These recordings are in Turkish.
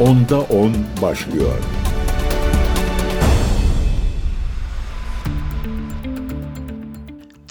Onda 10 başlıyor.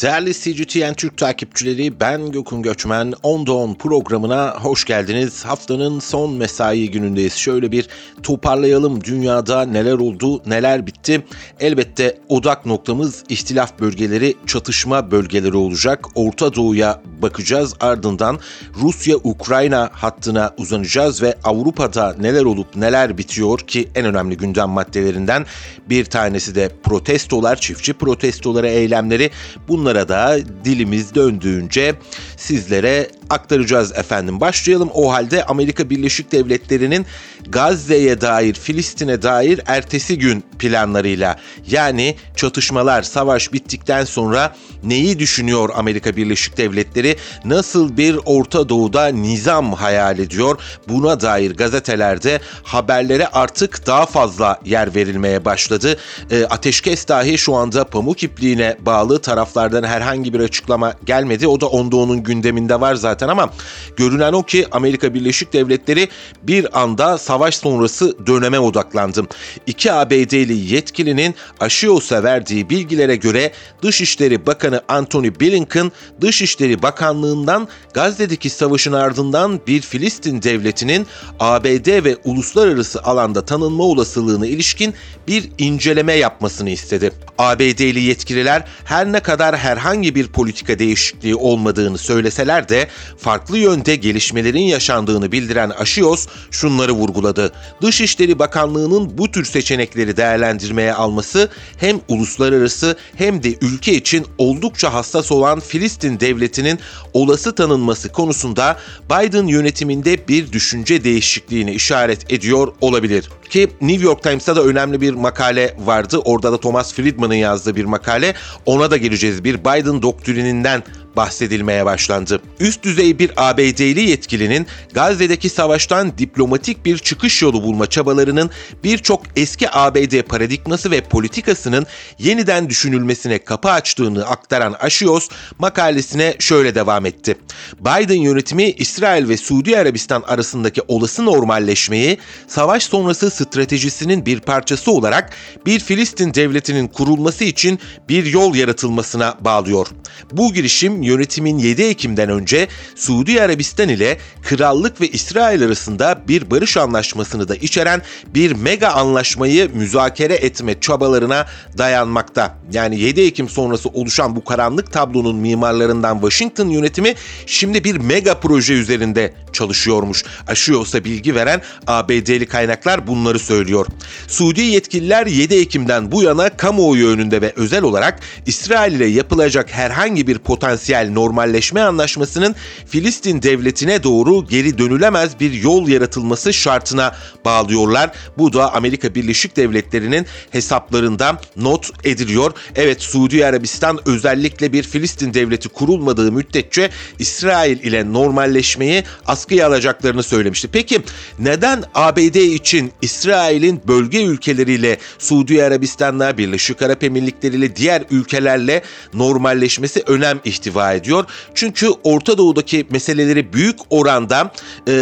Değerli CGTN Türk takipçileri ben Gökün Göçmen 10'da 10 programına hoş geldiniz. Haftanın son mesai günündeyiz. Şöyle bir toparlayalım dünyada neler oldu neler bitti. Elbette odak noktamız ihtilaf bölgeleri çatışma bölgeleri olacak. Orta Doğu'ya bakacağız ardından Rusya-Ukrayna hattına uzanacağız ve Avrupa'da neler olup neler bitiyor ki en önemli gündem maddelerinden bir tanesi de protestolar, çiftçi protestoları, eylemleri bunlar Bunlara da dilimiz döndüğünce sizlere aktaracağız efendim. Başlayalım o halde Amerika Birleşik Devletleri'nin Gazze'ye dair, Filistin'e dair ertesi gün planlarıyla yani çatışmalar, savaş bittikten sonra neyi düşünüyor Amerika Birleşik Devletleri? Nasıl bir Orta Doğu'da nizam hayal ediyor? Buna dair gazetelerde haberlere artık daha fazla yer verilmeye başladı. E, ateşkes dahi şu anda pamuk ipliğine bağlı taraflardan herhangi bir açıklama gelmedi. O da onda onun gündeminde var zaten ama görünen o ki Amerika Birleşik Devletleri bir anda savaş sonrası döneme odaklandı. İki ABD'li yetkilinin Aşios'a verdiği bilgilere göre Dışişleri Bakanı Antony Blinken, Dışişleri Bakanlığı'ndan Gazze'deki savaşın ardından bir Filistin devletinin ABD ve uluslararası alanda tanınma olasılığına ilişkin bir inceleme yapmasını istedi. ABD'li yetkililer her ne kadar herhangi bir politika değişikliği olmadığını söyleseler de farklı yönde gelişmelerin yaşandığını bildiren Aşios şunları vurguladı. Dışişleri Bakanlığı'nın bu tür seçenekleri değerlendirmeye alması hem uluslararası hem de ülke için oldukça hassas olan Filistin devletinin olası tanınması konusunda Biden yönetiminde bir düşünce değişikliğine işaret ediyor olabilir. Ki New York Times'ta da önemli bir makale vardı. Orada da Thomas Friedman'ın yazdığı bir makale. Ona da geleceğiz. Bir Biden doktrininden bahsedilmeye başlandı. Üst düzey bir ABD'li yetkilinin Gazze'deki savaştan diplomatik bir çıkış yolu bulma çabalarının birçok eski ABD paradigması ve politikasının yeniden düşünülmesine kapı açtığını aktaran Aşios makalesine şöyle devam etti. Biden yönetimi İsrail ve Suudi Arabistan arasındaki olası normalleşmeyi savaş sonrası stratejisinin bir parçası olarak bir Filistin devletinin kurulması için bir yol yaratılmasına bağlıyor. Bu girişim yönetimin 7 Ekim'den önce Suudi Arabistan ile Krallık ve İsrail arasında bir barış anlaşmasını da içeren bir mega anlaşmayı müzakere etme çabalarına dayanmakta. Yani 7 Ekim sonrası oluşan bu karanlık tablonun mimarlarından Washington yönetimi şimdi bir mega proje üzerinde çalışıyormuş. Aşıyorsa bilgi veren ABD'li kaynaklar bunları söylüyor. Suudi yetkililer 7 Ekim'den bu yana kamuoyu önünde ve özel olarak İsrail ile yapılacak herhangi bir potansiyel normalleşme anlaşmasının Filistin devletine doğru geri dönülemez bir yol yaratılması şartına bağlıyorlar. Bu da Amerika Birleşik Devletleri'nin hesaplarında not ediliyor. Evet Suudi Arabistan özellikle bir Filistin devleti kurulmadığı müddetçe İsrail ile normalleşmeyi askıya alacaklarını söylemişti. Peki neden ABD için İsrail'in bölge ülkeleriyle Suudi Arabistan'la Birleşik Arap Emirlikleri ile diğer ülkelerle normalleşmesi önem ihtiva ediyor. Çünkü Orta Doğu'daki meseleleri büyük oranda e,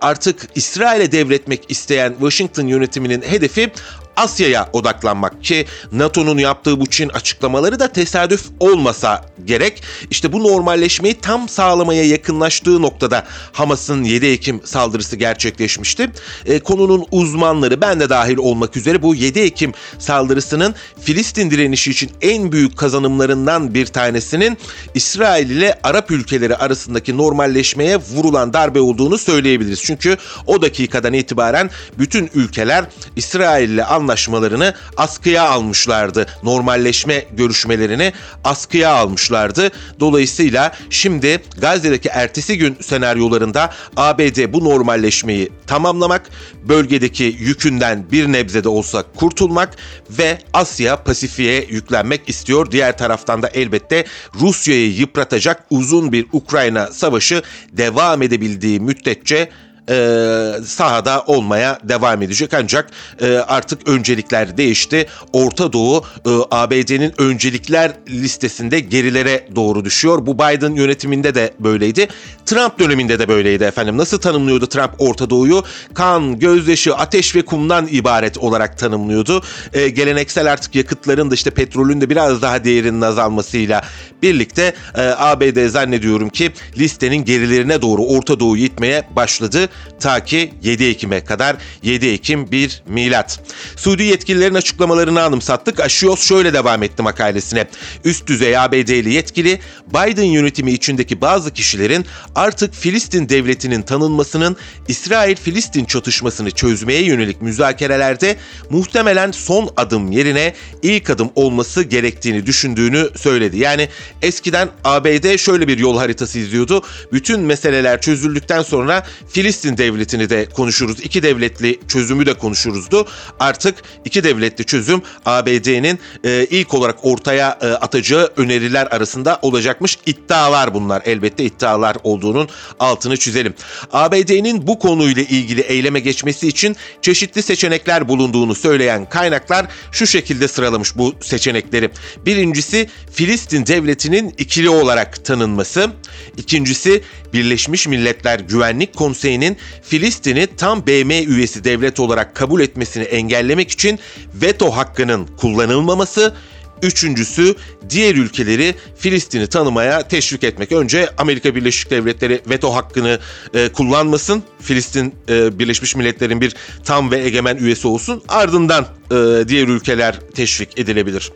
artık İsrail'e devretmek isteyen Washington yönetiminin hedefi Asya'ya odaklanmak ki NATO'nun yaptığı bu Çin açıklamaları da tesadüf olmasa gerek. İşte bu normalleşmeyi tam sağlamaya yakınlaştığı noktada Hamas'ın 7 Ekim saldırısı gerçekleşmişti. E, konunun uzmanları ben de dahil olmak üzere bu 7 Ekim saldırısının Filistin direnişi için en büyük kazanımlarından bir tanesinin İsrail ile Arap ülkeleri arasındaki normalleşmeye vurulan darbe olduğunu söyleyebiliriz. Çünkü o dakikadan itibaren bütün ülkeler İsrail ile anlaşmalarını askıya almışlardı. Normalleşme görüşmelerini askıya almışlardı. Dolayısıyla şimdi Gazze'deki ertesi gün senaryolarında ABD bu normalleşmeyi tamamlamak, bölgedeki yükünden bir nebze de olsa kurtulmak ve Asya Pasifik'e yüklenmek istiyor. Diğer taraftan da elbette Rusya'yı yıpratacak uzun bir Ukrayna savaşı devam edebildiği müddetçe e, sahada olmaya devam edecek. Ancak e, artık öncelikler değişti. Orta Doğu e, ABD'nin öncelikler listesinde gerilere doğru düşüyor. Bu Biden yönetiminde de böyleydi. Trump döneminde de böyleydi efendim. Nasıl tanımlıyordu Trump Orta Doğu'yu? Kan, gözyaşı, ateş ve kumdan ibaret olarak tanımlıyordu. E, geleneksel artık yakıtların da işte petrolün de biraz daha değerinin azalmasıyla birlikte e, ABD zannediyorum ki listenin gerilerine doğru Orta Doğu'yu itmeye başladı. Ta ki 7 Ekim'e kadar 7 Ekim bir milat. Suudi yetkililerin açıklamalarını anımsattık. Aşios şöyle devam etti makalesine. Üst düzey ABD'li yetkili Biden yönetimi içindeki bazı kişilerin artık Filistin devletinin tanınmasının İsrail-Filistin çatışmasını çözmeye yönelik müzakerelerde muhtemelen son adım yerine ilk adım olması gerektiğini düşündüğünü söyledi. Yani eskiden ABD şöyle bir yol haritası izliyordu. Bütün meseleler çözüldükten sonra Filistin devletini de konuşuruz. İki devletli çözümü de konuşuruzdu. Artık iki devletli çözüm ABD'nin e, ilk olarak ortaya e, atacağı öneriler arasında olacakmış. İddialar bunlar. Elbette iddialar olduğunun altını çizelim. ABD'nin bu konuyla ilgili eyleme geçmesi için çeşitli seçenekler bulunduğunu söyleyen kaynaklar şu şekilde sıralamış bu seçenekleri. Birincisi Filistin devletinin ikili olarak tanınması. İkincisi Birleşmiş Milletler Güvenlik Konseyi'nin Filistin'i tam BM üyesi devlet olarak kabul etmesini engellemek için veto hakkının kullanılmaması. Üçüncüsü diğer ülkeleri Filistin'i tanımaya teşvik etmek. Önce Amerika Birleşik Devletleri veto hakkını e, kullanmasın. Filistin e, Birleşmiş Milletler'in bir tam ve egemen üyesi olsun. Ardından e, diğer ülkeler teşvik edilebilir.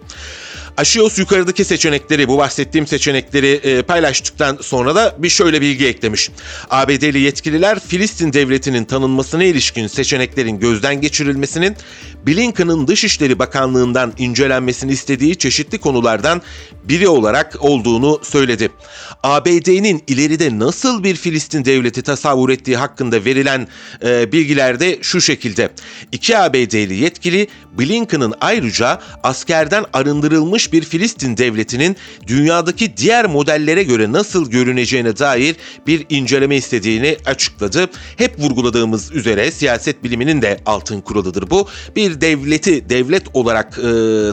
Aşios yukarıdaki seçenekleri, bu bahsettiğim seçenekleri e, paylaştıktan sonra da bir şöyle bilgi eklemiş. ABD'li yetkililer Filistin devletinin tanınmasına ilişkin seçeneklerin gözden geçirilmesinin Blinken'ın Dışişleri Bakanlığı'ndan incelenmesini istediği çeşitli konulardan biri olarak olduğunu söyledi. ABD'nin ileride nasıl bir Filistin devleti tasavvur ettiği hakkında verilen e, bilgiler de şu şekilde. İki ABD'li yetkili Blinken'ın ayrıca askerden arındırılmış bir Filistin devletinin dünyadaki diğer modellere göre nasıl görüneceğine dair bir inceleme istediğini açıkladı. Hep vurguladığımız üzere siyaset biliminin de altın kuralıdır bu. Bir devleti devlet olarak e,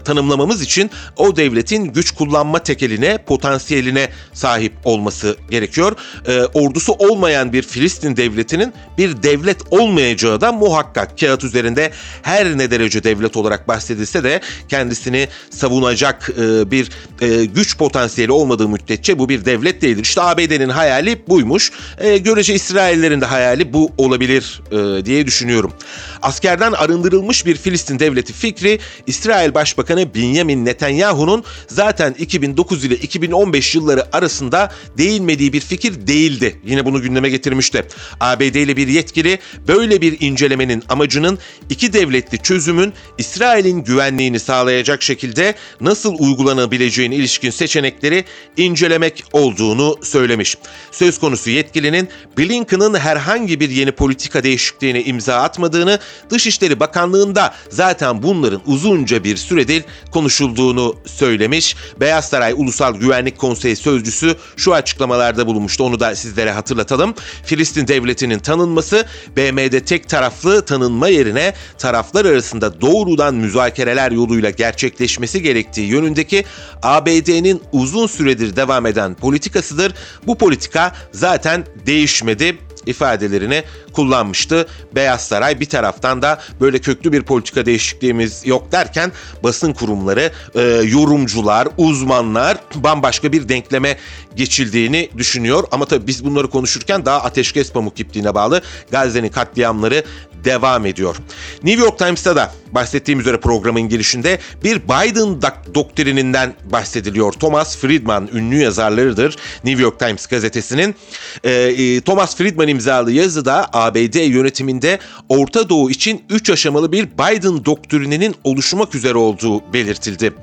tanımlamamız için o devletin güç kullanma tekeline, potansiyeline sahip olması gerekiyor. E, ordusu olmayan bir Filistin devletinin bir devlet olmayacağı da muhakkak kağıt üzerinde her ne derece devlet olarak bahsedilse de kendisini savunacak e, bir e, güç potansiyeli olmadığı müddetçe bu bir devlet değildir. İşte ABD'nin hayali buymuş. E, görece İsraillerin de hayali bu olabilir diye düşünüyorum. Askerden arındırılmış bir Filistin devleti fikri İsrail Başbakanı Benjamin Netanyahu'nun zaten 2009 ile 2015 yılları arasında değinmediği bir fikir değildi. Yine bunu gündeme getirmişti. ABD'li bir yetkili böyle bir incelemenin amacının iki devletli çözümün İsrail'in güvenliğini sağlayacak şekilde nasıl uygulanabileceğine ilişkin seçenekleri incelemek olduğunu söylemiş. Söz konusu yetkilinin Blinken'ın herhangi bir yeni politika değişikliğine imza atmadığını, Dışişleri Bakanlığı'nda zaten bunların uzunca bir süredir konuşulduğunu söylemiş. Beyaz Saray Ulusal Güvenlik Konseyi sözcüsü şu açıklamalarda bulunmuştu. Onu da sizlere hatırlatalım. Filistin devletinin tanınması BM'de tek taraflı tanınma yerine taraflar arasında doğrudan müzakereler yoluyla gerçekleşmesi gerektiği yönündeki ABD'nin uzun süredir devam eden politikasıdır. Bu politika zaten değişmedi ifadelerini kullanmıştı. Beyaz Saray bir taraftan da böyle köklü bir politika değişikliğimiz yok derken basın kurumları, e, yorumcular, uzmanlar bambaşka bir denkleme geçildiğini düşünüyor. Ama tabii biz bunları konuşurken daha ateşkes pamuk ipliğine bağlı Gazze'nin katliamları devam ediyor. New York Times'ta da bahsettiğim üzere programın girişinde bir Biden doktrininden bahsediliyor. Thomas Friedman ünlü yazarlarıdır New York Times gazetesinin. Ee, Thomas Friedman imzalı yazıda ABD yönetiminde Orta Doğu için 3 aşamalı bir Biden doktrininin oluşmak üzere olduğu belirtildi.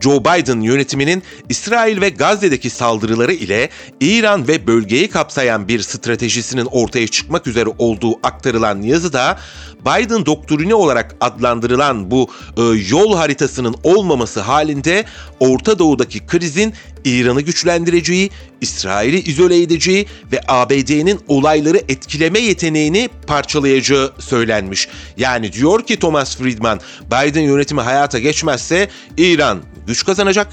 Joe Biden yönetiminin İsrail ve Gazze'deki saldırıları ile İran ve bölgeyi kapsayan bir stratejisinin ortaya çıkmak üzere olduğu aktarılan yazıda Biden doktrini olarak adlandırılan bu e, yol haritasının olmaması halinde Orta Doğu'daki krizin İran'ı güçlendireceği, İsrail'i izole edeceği ve ABD'nin olayları etkileme yeteneğini parçalayacağı söylenmiş. Yani diyor ki Thomas Friedman, Biden yönetimi hayata geçmezse İran güç kazanacak,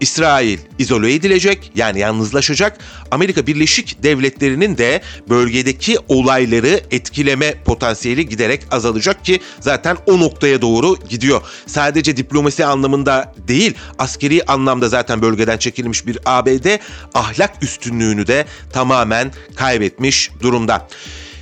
İsrail izole edilecek yani yalnızlaşacak. Amerika Birleşik Devletleri'nin de bölgedeki olayları etkileme potansiyeli giderek azalacak ki zaten o noktaya doğru gidiyor. Sadece diplomasi anlamında değil askeri anlamda zaten bölgeden çekilmiş bir ABD ahlak üstünlüğünü de tamamen kaybetmiş durumda.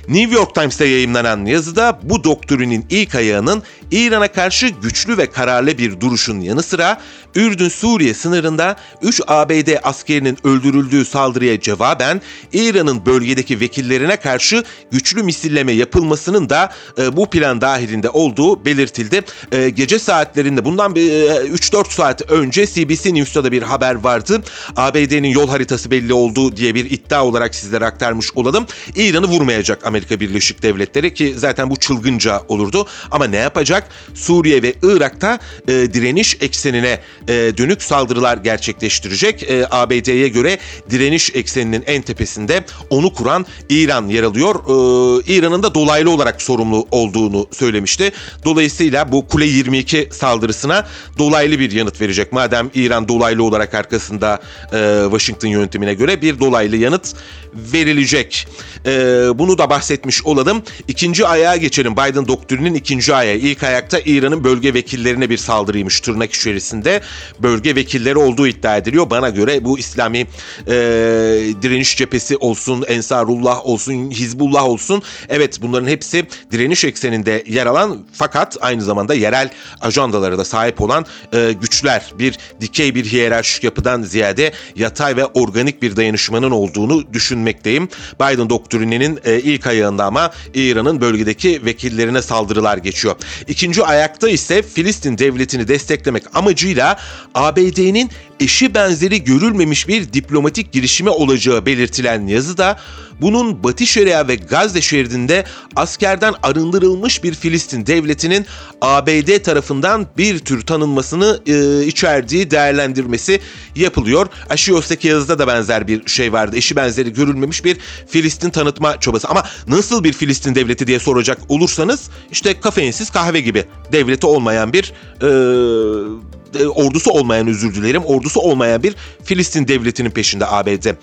New York Times'ta yayımlanan yazıda bu doktrinin ilk ayağının İran'a karşı güçlü ve kararlı bir duruşun yanı sıra Ürdün-Suriye sınırında 3 ABD askerinin öldürüldüğü saldırıya cevaben İran'ın bölgedeki vekillerine karşı güçlü misilleme yapılmasının da e, bu plan dahilinde olduğu belirtildi. E, gece saatlerinde bundan e, 3-4 saat önce CBC News'ta da bir haber vardı. ABD'nin yol haritası belli olduğu diye bir iddia olarak sizlere aktarmış olalım. İran'ı vurmayacak Amerika Birleşik Devletleri ki zaten bu çılgınca olurdu. Ama ne yapacak? Suriye ve Irak'ta e, direniş eksenine e, dönük saldırılar gerçekleştirecek. E, ABD'ye göre direniş ekseninin en tepesinde onu kuran İran yer alıyor. E, İran'ın da dolaylı olarak sorumlu olduğunu söylemişti. Dolayısıyla bu Kule 22 saldırısına dolaylı bir yanıt verecek. Madem İran dolaylı olarak arkasında e, Washington yönetimine göre bir dolaylı yanıt verilecek. E, bunu da bahsetmiş olalım. İkinci ayağa geçelim. Biden doktrinin ikinci ayağı. İlk ayakta İran'ın bölge vekillerine bir saldırıymış tırnak içerisinde. Bölge vekilleri olduğu iddia ediliyor. Bana göre bu İslami e, direniş cephesi olsun, Ensarullah olsun, Hizbullah olsun. Evet bunların hepsi direniş ekseninde yer alan fakat aynı zamanda yerel ajandalara da sahip olan e, güçler. Bir dikey bir hiyerarşik yapıdan ziyade yatay ve organik bir dayanışmanın olduğunu düşünmekteyim. Biden doktrininin e, ilk ayağında ama İran'ın bölgedeki vekillerine saldırılar geçiyor. İkinci ayakta ise Filistin devletini desteklemek amacıyla ABD'nin eşi benzeri görülmemiş bir diplomatik girişimi olacağı belirtilen yazıda bunun Batı Şeria ve Gazze şeridinde askerden arındırılmış bir Filistin devletinin ABD tarafından bir tür tanınmasını e, içerdiği değerlendirmesi yapılıyor. Aşiyos'taki yazıda da benzer bir şey vardı. Eşi benzeri görülmemiş bir Filistin tanıtma çabası. Ama nasıl bir Filistin devleti diye soracak olursanız işte kafeinsiz kahve gibi devleti olmayan bir e, e, ordusu olmayan özür dilerim ordusu olmayan bir Filistin devletinin peşinde ABD.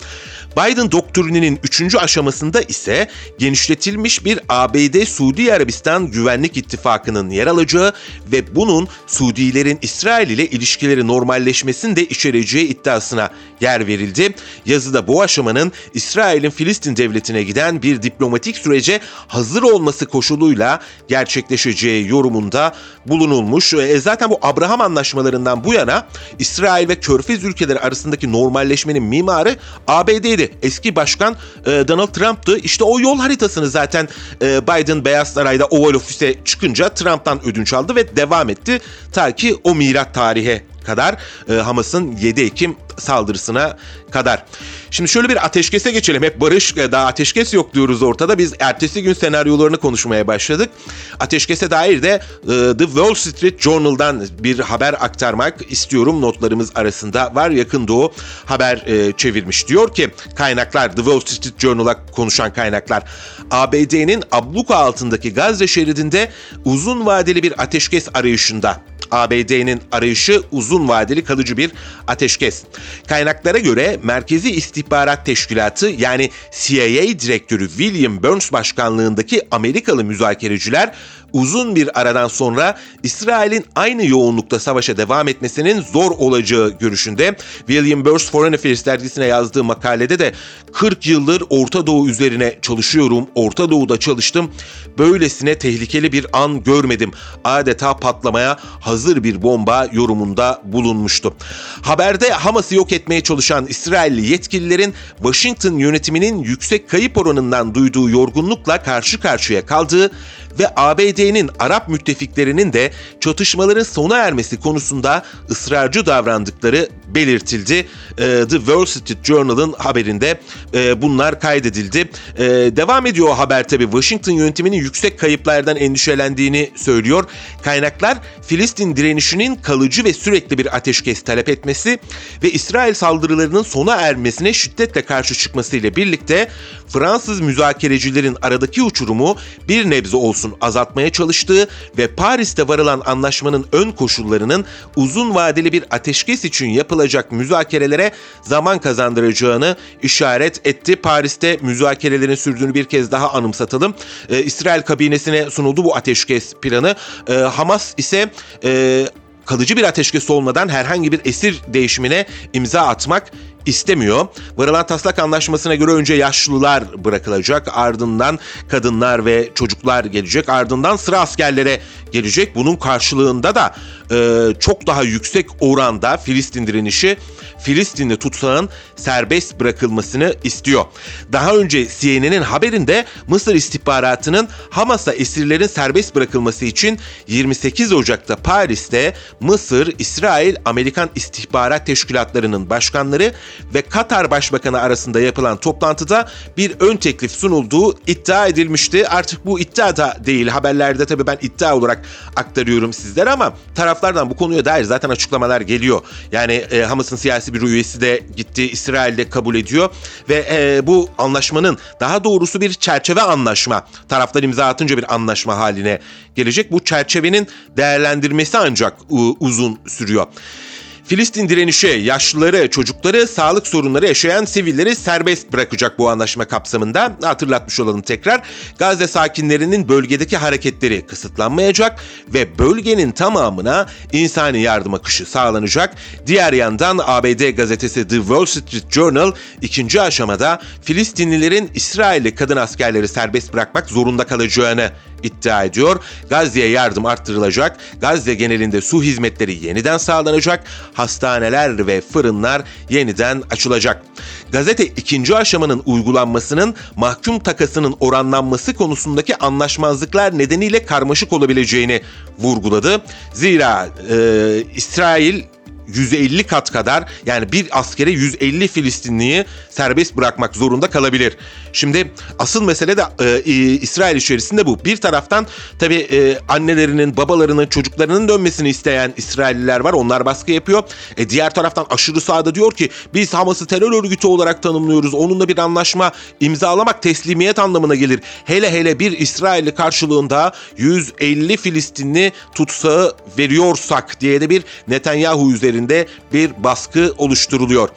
Biden doktrininin üçüncü aşamasında ise genişletilmiş bir ABD-Suudi Arabistan Güvenlik İttifakı'nın yer alacağı ve bunun Suudilerin İsrail ile ilişkileri normalleşmesini de içereceği iddiasına yer verildi. Yazıda bu aşamanın İsrail'in Filistin devletine giden bir diplomatik sürece hazır olması koşuluyla gerçekleşeceği yorumunda bulunulmuş. E, zaten bu Abraham anlaşmalarından bu yana İsrail ve Körfez ülkeleri arasındaki normalleşmenin mimarı ABD'ydi. Eski başkan e, Donald Trump'tı. İşte o yol haritasını zaten e, Biden Beyaz Saray'da Oval Ofis'e çıkınca Trump'tan ödünç aldı ve devam etti. Ta ki o milat tarihe kadar e, Hamas'ın 7 Ekim saldırısına kadar. Şimdi şöyle bir ateşkese geçelim. Hep barış e, daha ateşkes yok diyoruz ortada. Biz ertesi gün senaryolarını konuşmaya başladık. Ateşkese dair de e, The Wall Street Journal'dan bir haber aktarmak istiyorum. Notlarımız arasında var. Yakın Doğu haber e, çevirmiş. Diyor ki kaynaklar The Wall Street Journal'a konuşan kaynaklar ABD'nin abluka altındaki Gazze şeridinde uzun vadeli bir ateşkes arayışında ABD'nin arayışı uzun vadeli kalıcı bir ateşkes. Kaynaklara göre Merkezi İstihbarat Teşkilatı yani CIA direktörü William Burns başkanlığındaki Amerikalı müzakereciler uzun bir aradan sonra İsrail'in aynı yoğunlukta savaşa devam etmesinin zor olacağı görüşünde. William Burns Foreign Affairs dergisine yazdığı makalede de 40 yıldır Orta Doğu üzerine çalışıyorum, Orta Doğu'da çalıştım. Böylesine tehlikeli bir an görmedim. Adeta patlamaya hazır bir bomba yorumunda bulunmuştu. Haberde Hamas'ı yok etmeye çalışan İsrailli yetkililerin Washington yönetiminin yüksek kayıp oranından duyduğu yorgunlukla karşı karşıya kaldığı ve ABD'nin Arap müttefiklerinin de çatışmaların sona ermesi konusunda ısrarcı davrandıkları belirtildi. E, The Wall Street Journal'ın haberinde e, bunlar kaydedildi. E, devam ediyor haber tabi. Washington yönetiminin yüksek kayıplardan endişelendiğini söylüyor. Kaynaklar Filistin direnişinin kalıcı ve sürekli bir ateşkes talep etmesi ve İsrail saldırılarının sona ermesine şiddetle karşı çıkması ile birlikte Fransız müzakerecilerin aradaki uçurumu bir nebze olsun azaltmaya çalıştığı ve Paris'te varılan anlaşmanın ön koşullarının uzun vadeli bir ateşkes için yapılacak müzakerelere zaman kazandıracağını işaret etti. Paris'te müzakerelerin sürdüğünü bir kez daha anımsatalım. Ee, İsrail kabinesine sunuldu bu ateşkes planı. Ee, Hamas ise e, kalıcı bir ateşkes olmadan herhangi bir esir değişimine imza atmak istemiyor. Varılan taslak anlaşmasına göre önce yaşlılar bırakılacak, ardından kadınlar ve çocuklar gelecek, ardından sıra askerlere gelecek. Bunun karşılığında da e, çok daha yüksek oranda Filistin direnişi Filistinli tutsağın serbest bırakılmasını istiyor. Daha önce CNN'in haberinde Mısır istihbaratının Hamas'a esirlerin serbest bırakılması için 28 Ocak'ta Paris'te Mısır, İsrail, Amerikan istihbarat teşkilatlarının başkanları ve Katar Başbakanı arasında yapılan toplantıda bir ön teklif sunulduğu iddia edilmişti. Artık bu iddia da değil. Haberlerde tabii ben iddia olarak aktarıyorum sizlere ama taraflardan bu konuya dair zaten açıklamalar geliyor. Yani e, Hamas'ın siyasi bir üyesi de gitti, İsrail'de kabul ediyor ve e, bu anlaşmanın daha doğrusu bir çerçeve anlaşma. Taraflar imza atınca bir anlaşma haline gelecek. Bu çerçevenin değerlendirmesi ancak uzun sürüyor. Filistin direnişi yaşlıları, çocukları, sağlık sorunları yaşayan sivilleri serbest bırakacak bu anlaşma kapsamında. Hatırlatmış olalım tekrar. Gazze sakinlerinin bölgedeki hareketleri kısıtlanmayacak ve bölgenin tamamına insani yardım akışı sağlanacak. Diğer yandan ABD gazetesi The Wall Street Journal ikinci aşamada Filistinlilerin İsrailli kadın askerleri serbest bırakmak zorunda kalacağını iddia ediyor. Gazze'ye yardım arttırılacak. Gazze genelinde su hizmetleri yeniden sağlanacak. Hastaneler ve fırınlar yeniden açılacak. Gazete ikinci aşamanın uygulanmasının mahkum takasının oranlanması konusundaki anlaşmazlıklar nedeniyle karmaşık olabileceğini vurguladı. Zira e, İsrail 150 kat kadar yani bir askere 150 Filistinliyi serbest bırakmak zorunda kalabilir. Şimdi asıl mesele de e, İsrail içerisinde bu. Bir taraftan tabii e, annelerinin, babalarının, çocuklarının dönmesini isteyen İsrailliler var. Onlar baskı yapıyor. E, diğer taraftan aşırı sağda diyor ki biz Hamas'ı terör örgütü olarak tanımlıyoruz. Onunla bir anlaşma imzalamak teslimiyet anlamına gelir. Hele hele bir İsrailli karşılığında 150 Filistinli tutsağı veriyorsak diye de bir Netanyahu üzerinde bir baskı oluşturuluyor.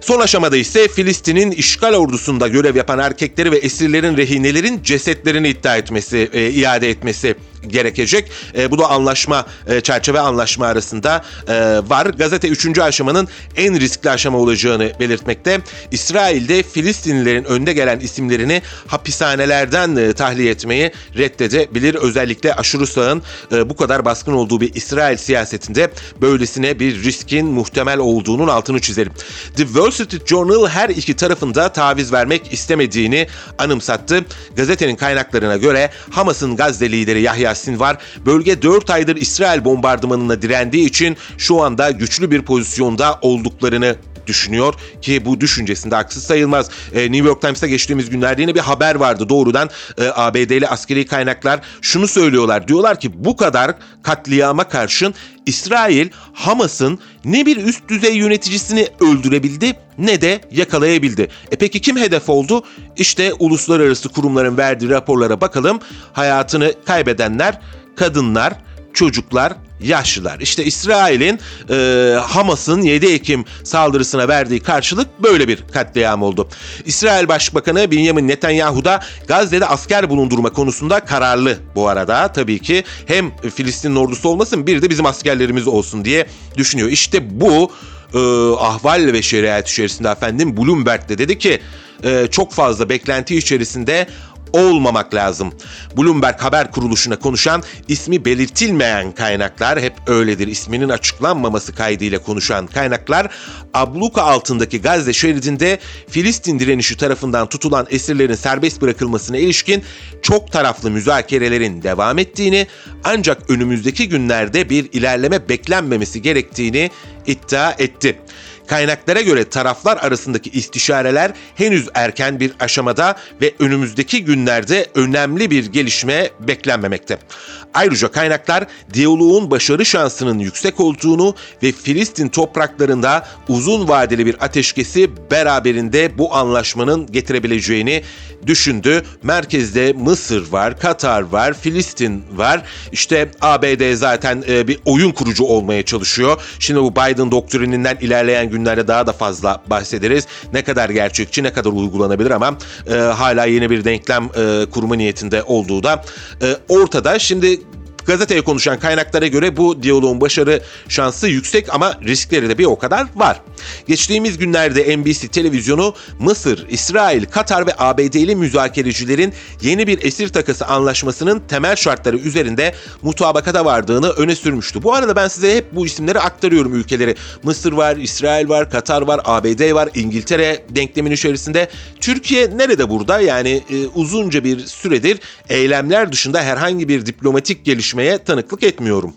Son aşamada ise Filistin'in işgal ordusunda görev yapan erkekleri ve esirlerin rehinelerin cesetlerini iddia etmesi, e, iade etmesi gerekecek. E, bu da anlaşma, e, çerçeve anlaşma arasında e, var. Gazete 3. aşamanın en riskli aşama olacağını belirtmekte. İsrail'de Filistinlilerin önde gelen isimlerini hapishanelerden e, tahliye etmeyi reddedebilir. Özellikle aşırı sağın e, bu kadar baskın olduğu bir İsrail siyasetinde böylesine bir riskin muhtemel olduğunun altını çizelim. The Wall Street Journal her iki tarafında taviz vermek istemediğini anımsattı. Gazetenin kaynaklarına göre Hamas'ın Gazze lideri Yahya Yasin var. Bölge 4 aydır İsrail bombardımanına direndiği için şu anda güçlü bir pozisyonda olduklarını düşünüyor ki bu düşüncesinde haksız sayılmaz. E, New York Times'ta geçtiğimiz günlerde yine bir haber vardı doğrudan e, ABD'li askeri kaynaklar şunu söylüyorlar. Diyorlar ki bu kadar katliama karşın İsrail Hamas'ın ne bir üst düzey yöneticisini öldürebildi ne de yakalayabildi. E peki kim hedef oldu? İşte uluslararası kurumların verdiği raporlara bakalım. Hayatını kaybedenler kadınlar, çocuklar, yaşlılar. İşte İsrail'in e, Hamas'ın 7 Ekim saldırısına verdiği karşılık böyle bir katliam oldu. İsrail Başbakanı Benjamin Netanyahu da Gazze'de asker bulundurma konusunda kararlı bu arada. Tabii ki hem Filistin ordusu olmasın bir de bizim askerlerimiz olsun diye düşünüyor. İşte bu e, ahval ve şeriat içerisinde efendim Bloomberg de dedi ki e, çok fazla beklenti içerisinde olmamak lazım. Bloomberg haber kuruluşuna konuşan ismi belirtilmeyen kaynaklar hep öyledir. isminin açıklanmaması kaydıyla konuşan kaynaklar abluka altındaki Gazze şeridinde Filistin direnişi tarafından tutulan esirlerin serbest bırakılmasına ilişkin çok taraflı müzakerelerin devam ettiğini ancak önümüzdeki günlerde bir ilerleme beklenmemesi gerektiğini iddia etti. Kaynaklara göre taraflar arasındaki istişareler henüz erken bir aşamada ve önümüzdeki günlerde önemli bir gelişme beklenmemekte. Ayrıca kaynaklar diyaloğun başarı şansının yüksek olduğunu ve Filistin topraklarında uzun vadeli bir ateşkesi beraberinde bu anlaşmanın getirebileceğini düşündü. Merkezde Mısır var, Katar var, Filistin var. İşte ABD zaten e, bir oyun kurucu olmaya çalışıyor. Şimdi bu Biden doktrininden ilerleyen günlerde daha da fazla bahsederiz. Ne kadar gerçekçi, ne kadar uygulanabilir ama e, hala yeni bir denklem e, kurma niyetinde olduğu da e, ortada. Şimdi Gazeteye konuşan kaynaklara göre bu diyaloğun başarı şansı yüksek ama riskleri de bir o kadar var. Geçtiğimiz günlerde NBC televizyonu Mısır, İsrail, Katar ve ABD'li müzakerecilerin yeni bir esir takası anlaşmasının temel şartları üzerinde mutabakata vardığını öne sürmüştü. Bu arada ben size hep bu isimleri aktarıyorum ülkeleri. Mısır var, İsrail var, Katar var, ABD var, İngiltere denklemin içerisinde. Türkiye nerede burada? Yani e, uzunca bir süredir eylemler dışında herhangi bir diplomatik gelişme gelişmeye tanıklık etmiyorum.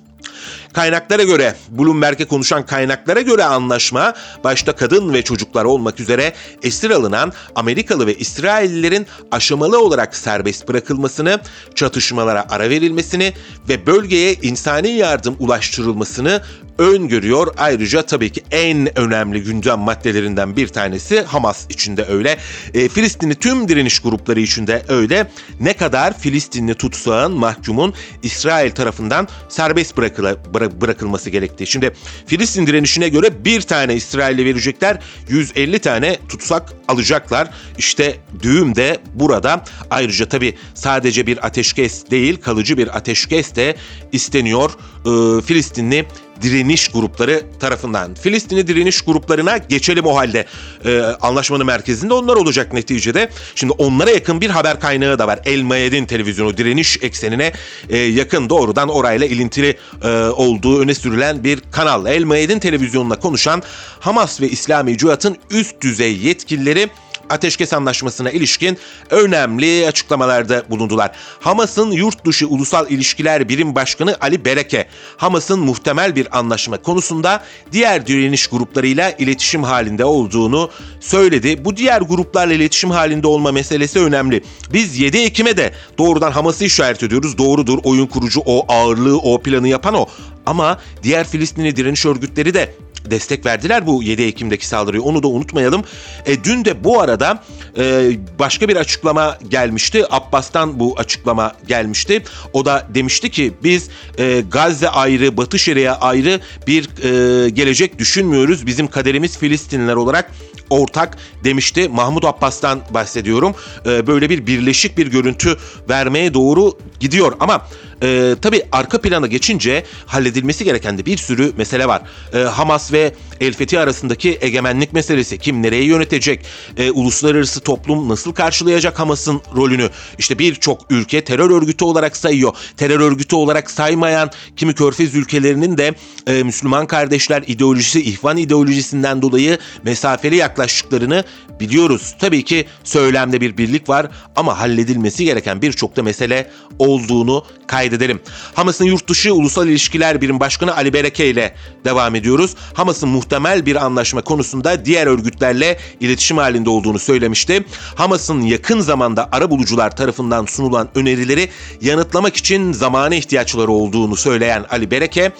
Kaynaklara göre, Bloomberg'e konuşan kaynaklara göre anlaşma başta kadın ve çocuklar olmak üzere esir alınan Amerikalı ve İsraillilerin aşamalı olarak serbest bırakılmasını, çatışmalara ara verilmesini ve bölgeye insani yardım ulaştırılmasını öngörüyor. Ayrıca tabii ki en önemli gündem maddelerinden bir tanesi Hamas içinde öyle. E, Filistinli tüm direniş grupları içinde öyle. Ne kadar Filistinli tutsağın, mahkumun İsrail tarafından serbest bırakıla, bıra, bırakılması gerektiği. Şimdi Filistin direnişine göre bir tane İsrail'e verecekler, 150 tane tutsak alacaklar. İşte düğüm de burada. Ayrıca tabii sadece bir ateşkes değil, kalıcı bir ateşkes de isteniyor. E, Filistinli direniş grupları tarafından. Filistinli direniş gruplarına geçelim o halde. Ee, anlaşmanın merkezinde onlar olacak neticede. Şimdi onlara yakın bir haber kaynağı da var. El Mayedin televizyonu direniş eksenine e, yakın doğrudan orayla ilintili e, olduğu öne sürülen bir kanal. El Mayedin televizyonuna konuşan Hamas ve İslami Cihat'ın üst düzey yetkilileri ateşkes anlaşmasına ilişkin önemli açıklamalarda bulundular. Hamas'ın yurt dışı ulusal ilişkiler birim başkanı Ali Bereke, Hamas'ın muhtemel bir anlaşma konusunda diğer direniş gruplarıyla iletişim halinde olduğunu söyledi. Bu diğer gruplarla iletişim halinde olma meselesi önemli. Biz 7 Ekim'e de doğrudan Hamas'ı işaret ediyoruz. Doğrudur oyun kurucu o, ağırlığı o, planı yapan o. Ama diğer Filistinli direniş örgütleri de destek verdiler bu 7 Ekim'deki saldırıyı. Onu da unutmayalım. E, dün de bu arada e, başka bir açıklama gelmişti. Abbas'tan bu açıklama gelmişti. O da demişti ki biz e, Gazze ayrı, Batı Şeria ayrı bir e, gelecek düşünmüyoruz. Bizim kaderimiz Filistinliler olarak ortak demişti. Mahmut Abbas'tan bahsediyorum. E, böyle bir birleşik bir görüntü vermeye doğru gidiyor. Ama e, tabii arka plana geçince halledilmesi gereken de bir sürü mesele var. E, Hamas ve El Fethi arasındaki egemenlik meselesi, kim nereye yönetecek, e, uluslararası toplum nasıl karşılayacak Hamas'ın rolünü? İşte birçok ülke terör örgütü olarak sayıyor. Terör örgütü olarak saymayan kimi körfez ülkelerinin de e, Müslüman kardeşler ideolojisi, ihvan ideolojisinden dolayı mesafeli yaklaştıklarını biliyoruz. Tabii ki söylemde bir birlik var ama halledilmesi gereken birçok da mesele olduğunu kaydedelim. Hamas'ın yurt dışı ulusal ilişkiler birim başkanı Ali Bereke ile devam ediyoruz. Hamas'ın muhtemel bir anlaşma konusunda diğer örgütlerle iletişim halinde olduğunu söylemişti. Hamas'ın yakın zamanda ara bulucular tarafından sunulan önerileri yanıtlamak için zamana ihtiyaçları olduğunu söyleyen Ali Bereke,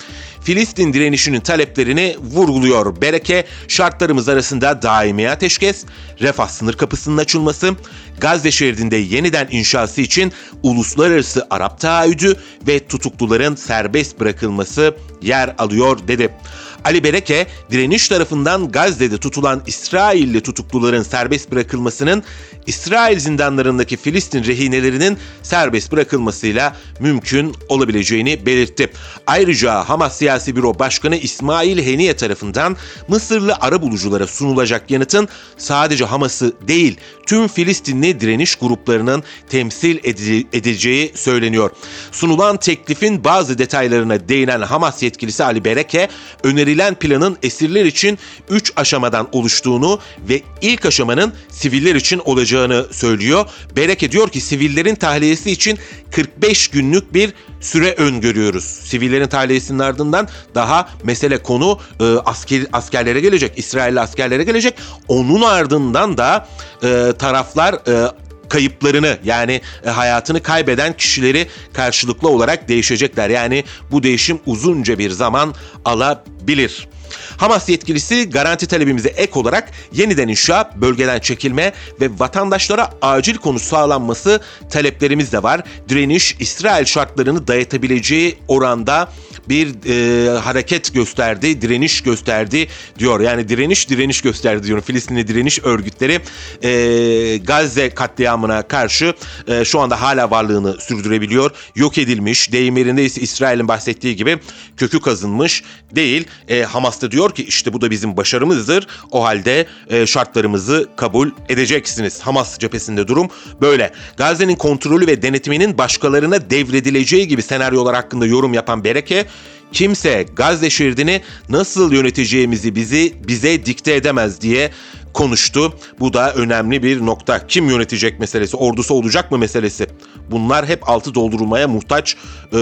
Filistin direnişinin taleplerini vurguluyor. Bereke şartlarımız arasında daimi ateşkes, refah sınır kapısının açılması, Gazze şeridinde yeniden inşası için uluslararası Arap taahhüdü ve tutukluların serbest bırakılması yer alıyor dedi. Ali Bereke, direniş tarafından Gazze'de tutulan İsrailli tutukluların serbest bırakılmasının İsrail zindanlarındaki Filistin rehinelerinin serbest bırakılmasıyla mümkün olabileceğini belirtti. Ayrıca Hamas Siyasi Büro Başkanı İsmail Heniye tarafından Mısırlı ara buluculara sunulacak yanıtın sadece Hamas'ı değil tüm Filistinli direniş gruplarının temsil edileceği söyleniyor. Sunulan teklifin bazı detaylarına değinen Hamas yetkilisi Ali Bereke, önerilen planın esirler için 3 aşamadan oluştuğunu ve ilk aşamanın siviller için olacağını söylüyor. Bereke diyor ki sivillerin tahliyesi için 45 günlük bir süre öngörüyoruz. Sivillerin tahliyesinin ardından daha mesele konu e, asker askerlere gelecek, İsrailli askerlere gelecek. Onun ardından da e, taraflar e, kayıplarını yani e, hayatını kaybeden kişileri karşılıklı olarak değişecekler. Yani bu değişim uzunca bir zaman alabilir. Hamas yetkilisi garanti talebimize ek olarak yeniden inşa, bölgeden çekilme ve vatandaşlara acil konu sağlanması taleplerimiz de var. Direniş İsrail şartlarını dayatabileceği oranda bir e, hareket gösterdi, direniş gösterdi diyor. Yani direniş direniş gösterdi diyorum. Filistinli direniş örgütleri e, Gazze katliamına karşı e, şu anda hala varlığını sürdürebiliyor. Yok edilmiş, deyim yerinde ise İsrail'in bahsettiği gibi kökü kazınmış değil. E, Hamas da diyor ki işte bu da bizim başarımızdır. O halde e, şartlarımızı kabul edeceksiniz. Hamas cephesinde durum böyle. Gazze'nin kontrolü ve denetiminin başkalarına devredileceği gibi senaryolar hakkında yorum yapan Bereke kimse Gazze şeridini nasıl yöneteceğimizi bizi bize dikte edemez diye konuştu. Bu da önemli bir nokta. Kim yönetecek meselesi, ordusu olacak mı meselesi. Bunlar hep altı doldurulmaya muhtaç e,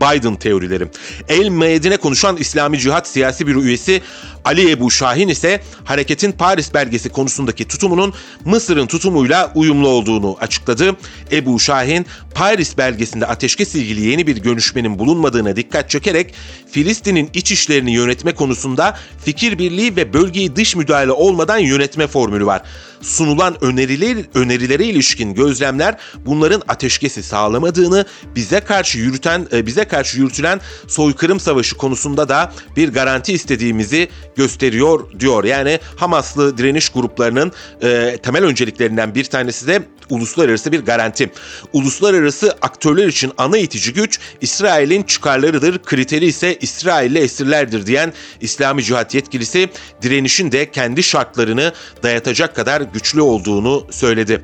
Biden teorileri. El Meyedine konuşan İslami Cihat siyasi bir üyesi Ali Ebu Şahin ise hareketin Paris belgesi konusundaki tutumunun Mısır'ın tutumuyla uyumlu olduğunu açıkladı. Ebu Şahin, Paris belgesinde ateşkes ilgili yeni bir görüşmenin bulunmadığına dikkat çekerek Filistin'in iç işlerini yönetme konusunda fikir birliği ve bölgeyi dış müdahale olmadan yönetme formülü var sunulan öneriler, önerilere ilişkin gözlemler bunların ateşkesi sağlamadığını bize karşı yürüten e, bize karşı yürütülen soykırım savaşı konusunda da bir garanti istediğimizi gösteriyor diyor. Yani Hamaslı direniş gruplarının e, temel önceliklerinden bir tanesi de uluslararası bir garanti. Uluslararası aktörler için ana itici güç İsrail'in çıkarlarıdır, kriteri ise İsrail'le esirlerdir diyen İslami Cihat yetkilisi direnişin de kendi şartlarını dayatacak kadar güçlü olduğunu söyledi.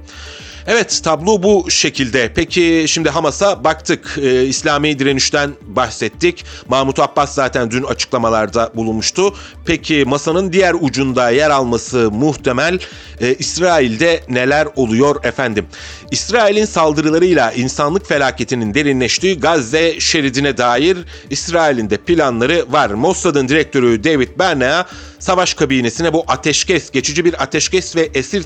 Evet tablo bu şekilde. Peki şimdi Hamas'a baktık. Ee, İslami direnişten bahsettik. Mahmut Abbas zaten dün açıklamalarda bulunmuştu. Peki masanın diğer ucunda yer alması muhtemel. Ee, İsrail'de neler oluyor efendim? İsrail'in saldırılarıyla insanlık felaketinin derinleştiği Gazze şeridine dair İsrail'in de planları var. Mossad'ın direktörü David Bernea savaş kabinesine bu ateşkes, geçici bir ateşkes ve esir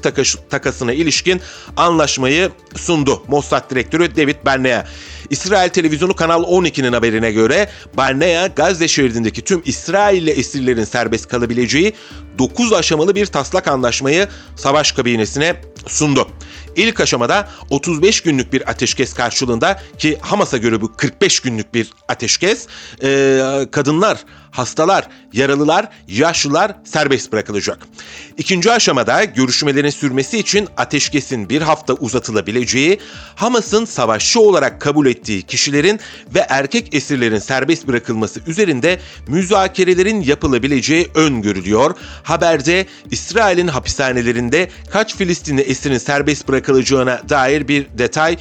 takasına ilişkin anlaşmayı sundu. Mossad direktörü David Bernea. İsrail televizyonu Kanal 12'nin haberine göre Barnea Gazze şeridindeki tüm İsrailli esirlerin serbest kalabileceği 9 aşamalı bir taslak anlaşmayı savaş kabinesine sundu. İlk aşamada 35 günlük bir ateşkes karşılığında ki Hamas'a göre bu 45 günlük bir ateşkes e, kadınlar, hastalar, yaralılar, yaşlılar serbest bırakılacak. İkinci aşamada görüşmelerin sürmesi için ateşkesin bir hafta uzatılabileceği, Hamas'ın savaşçı olarak kabul ettiği kişilerin ve erkek esirlerin serbest bırakılması üzerinde müzakerelerin yapılabileceği öngörülüyor. Haberde İsrail'in hapishanelerinde kaç Filistinli esirin serbest bırakılacağına dair bir detay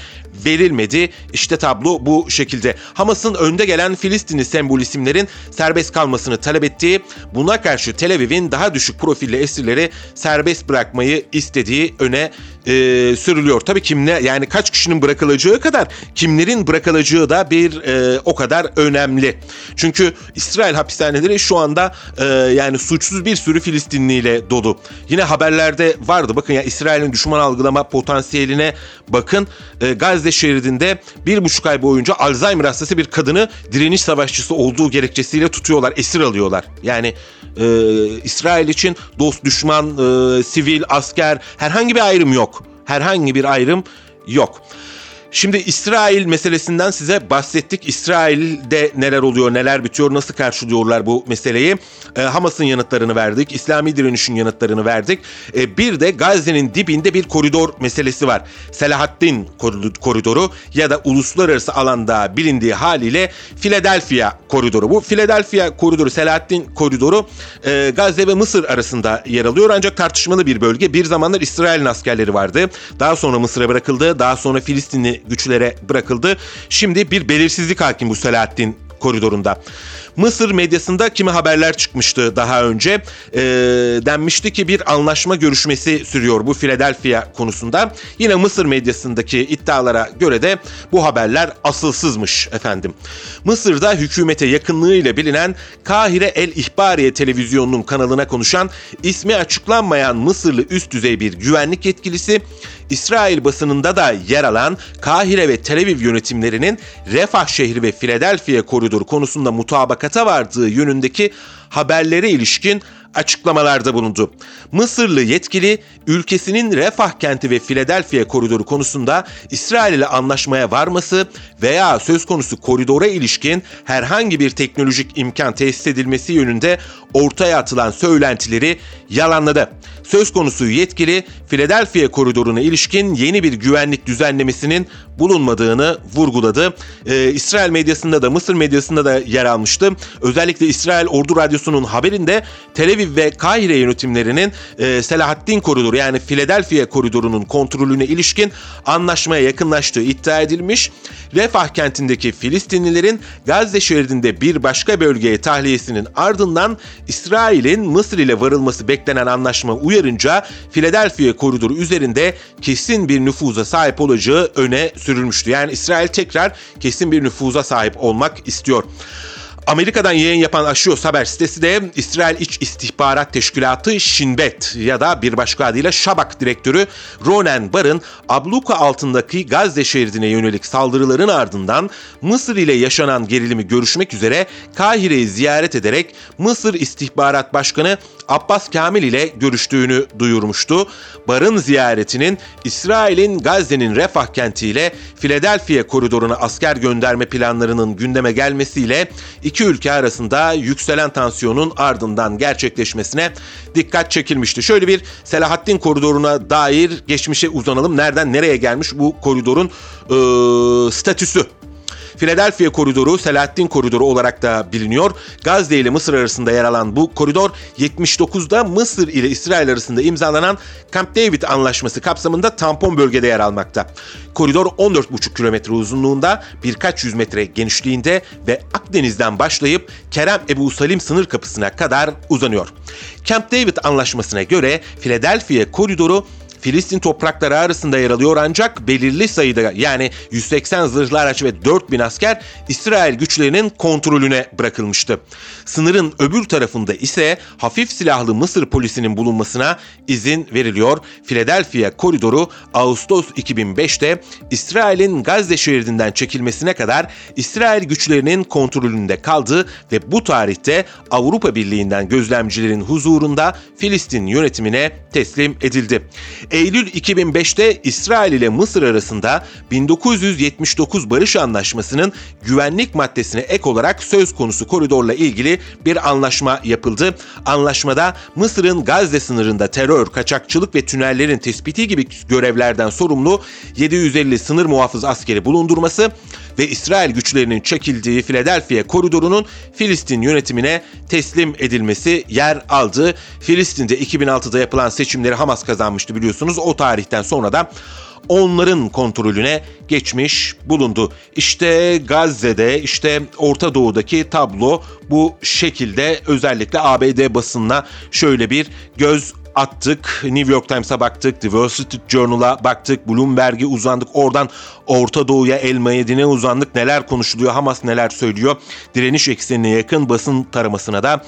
verilmedi. İşte tablo bu şekilde. Hamas'ın önde gelen Filistinli sembol isimlerin serbest kalmasını talep ettiği, buna karşı Tel Aviv'in daha düşük profilli esirleri serbest bırakmayı istediği öne e, sürülüyor. Tabii kimle yani kaç kişinin bırakılacağı kadar kimlerin bırakılacağı da bir e, o kadar önemli. Çünkü İsrail hapishaneleri şu anda e, yani suçsuz bir sürü Filistinliyle dolu. Yine haberlerde vardı. Bakın ya İsrail'in düşman algılama potansiyeline bakın. E, Gazze şeridinde bir buçuk ay boyunca Alzheimer hastası bir kadını direniş savaşçısı olduğu gerekçesiyle tutuyorlar, esir alıyorlar. Yani e, İsrail için dost, düşman, e, sivil, asker herhangi bir ayrım yok. Herhangi bir ayrım yok. Şimdi İsrail meselesinden size bahsettik. İsrail'de neler oluyor, neler bitiyor, nasıl karşılıyorlar bu meseleyi. E, Hamas'ın yanıtlarını verdik, İslami direnişin yanıtlarını verdik. E, bir de Gazze'nin dibinde bir koridor meselesi var. Selahaddin koridoru ya da uluslararası alanda bilindiği haliyle Philadelphia koridoru. Bu Philadelphia koridoru, Selahaddin koridoru e, Gazze ve Mısır arasında yer alıyor ancak tartışmalı bir bölge. Bir zamanlar İsrail'in askerleri vardı. Daha sonra Mısır'a bırakıldı. Daha sonra Filistinli güçlere bırakıldı. Şimdi bir belirsizlik hakim bu Selahaddin koridorunda. Mısır medyasında kimi haberler çıkmıştı daha önce. E, denmişti ki bir anlaşma görüşmesi sürüyor bu Philadelphia konusunda. Yine Mısır medyasındaki iddialara göre de bu haberler asılsızmış efendim. Mısır'da hükümete yakınlığıyla bilinen Kahire El İhbariye televizyonunun kanalına konuşan ismi açıklanmayan Mısırlı üst düzey bir güvenlik yetkilisi İsrail basınında da yer alan Kahire ve Tel Aviv yönetimlerinin Refah şehri ve Philadelphia koridoru konusunda mutabakata vardığı yönündeki haberlere ilişkin açıklamalarda bulundu. Mısırlı yetkili ülkesinin Refah kenti ve Philadelphia koridoru konusunda İsrail ile anlaşmaya varması veya söz konusu koridora ilişkin herhangi bir teknolojik imkan tesis edilmesi yönünde ortaya atılan söylentileri yalanladı. Söz konusu yetkili Philadelphia koridoruna ilişkin yeni bir güvenlik düzenlemesinin bulunmadığını vurguladı. Ee, İsrail medyasında da Mısır medyasında da yer almıştı. Özellikle İsrail Ordu Radyosu'nun haberinde Tel Aviv ve Kahire yönetimlerinin e, Selahaddin koridoru yani Philadelphia koridorunun kontrolüne ilişkin anlaşmaya yakınlaştığı iddia edilmiş. Refah kentindeki Filistinlilerin Gazze şeridinde bir başka bölgeye tahliyesinin ardından İsrail'in Mısır ile varılması beklenen anlaşma uyarınca Philadelphia koridoru üzerinde kesin bir nüfuza sahip olacağı öne sürülmüştü. Yani İsrail tekrar kesin bir nüfuza sahip olmak istiyor. Amerika'dan yayın yapan Axios haber sitesi de İsrail İç İstihbarat Teşkilatı Şinbet ya da bir başka adıyla Şabak direktörü Ronen Bar'ın abluka altındaki Gazze şeridine yönelik saldırıların ardından Mısır ile yaşanan gerilimi görüşmek üzere Kahire'yi ziyaret ederek Mısır İstihbarat Başkanı Abbas Kamil ile görüştüğünü duyurmuştu. Bar'ın ziyaretinin İsrail'in Gazze'nin Refah kentiyle Philadelphia koridoruna asker gönderme planlarının gündeme gelmesiyle iki ülke arasında yükselen tansiyonun ardından gerçekleşmesine dikkat çekilmişti. Şöyle bir Selahaddin koridoruna dair geçmişe uzanalım. Nereden nereye gelmiş bu koridorun e, statüsü Philadelphia koridoru Selahattin koridoru olarak da biliniyor. Gazze ile Mısır arasında yer alan bu koridor 79'da Mısır ile İsrail arasında imzalanan Camp David anlaşması kapsamında tampon bölgede yer almakta. Koridor 14,5 kilometre uzunluğunda, birkaç yüz metre genişliğinde ve Akdeniz'den başlayıp Kerem Ebu Salim sınır kapısına kadar uzanıyor. Camp David anlaşmasına göre Philadelphia koridoru Filistin toprakları arasında yer alıyor ancak belirli sayıda yani 180 zırhlı araç ve 4000 asker İsrail güçlerinin kontrolüne bırakılmıştı. Sınırın öbür tarafında ise hafif silahlı Mısır polisinin bulunmasına izin veriliyor. Philadelphia koridoru Ağustos 2005'te İsrail'in Gazze şeridinden çekilmesine kadar İsrail güçlerinin kontrolünde kaldı ve bu tarihte Avrupa Birliği'nden gözlemcilerin huzurunda Filistin yönetimine teslim edildi. Eylül 2005'te İsrail ile Mısır arasında 1979 Barış Anlaşması'nın güvenlik maddesine ek olarak söz konusu koridorla ilgili bir anlaşma yapıldı. Anlaşmada Mısır'ın Gazze sınırında terör, kaçakçılık ve tünellerin tespiti gibi görevlerden sorumlu 750 sınır muhafız askeri bulundurması ve İsrail güçlerinin çekildiği Philadelphia koridorunun Filistin yönetimine teslim edilmesi yer aldı. Filistin'de 2006'da yapılan seçimleri Hamas kazanmıştı biliyorsunuz. O tarihten sonra da onların kontrolüne geçmiş bulundu. İşte Gazze'de, işte Orta Doğu'daki tablo bu şekilde özellikle ABD basınına şöyle bir göz attık. New York Times'a baktık, The Wall Street Journal'a baktık, Bloomberg'e uzandık. Oradan Orta Doğu'ya, El Mayedin'e uzandık. Neler konuşuluyor, Hamas neler söylüyor. Direniş eksenine yakın basın taramasına da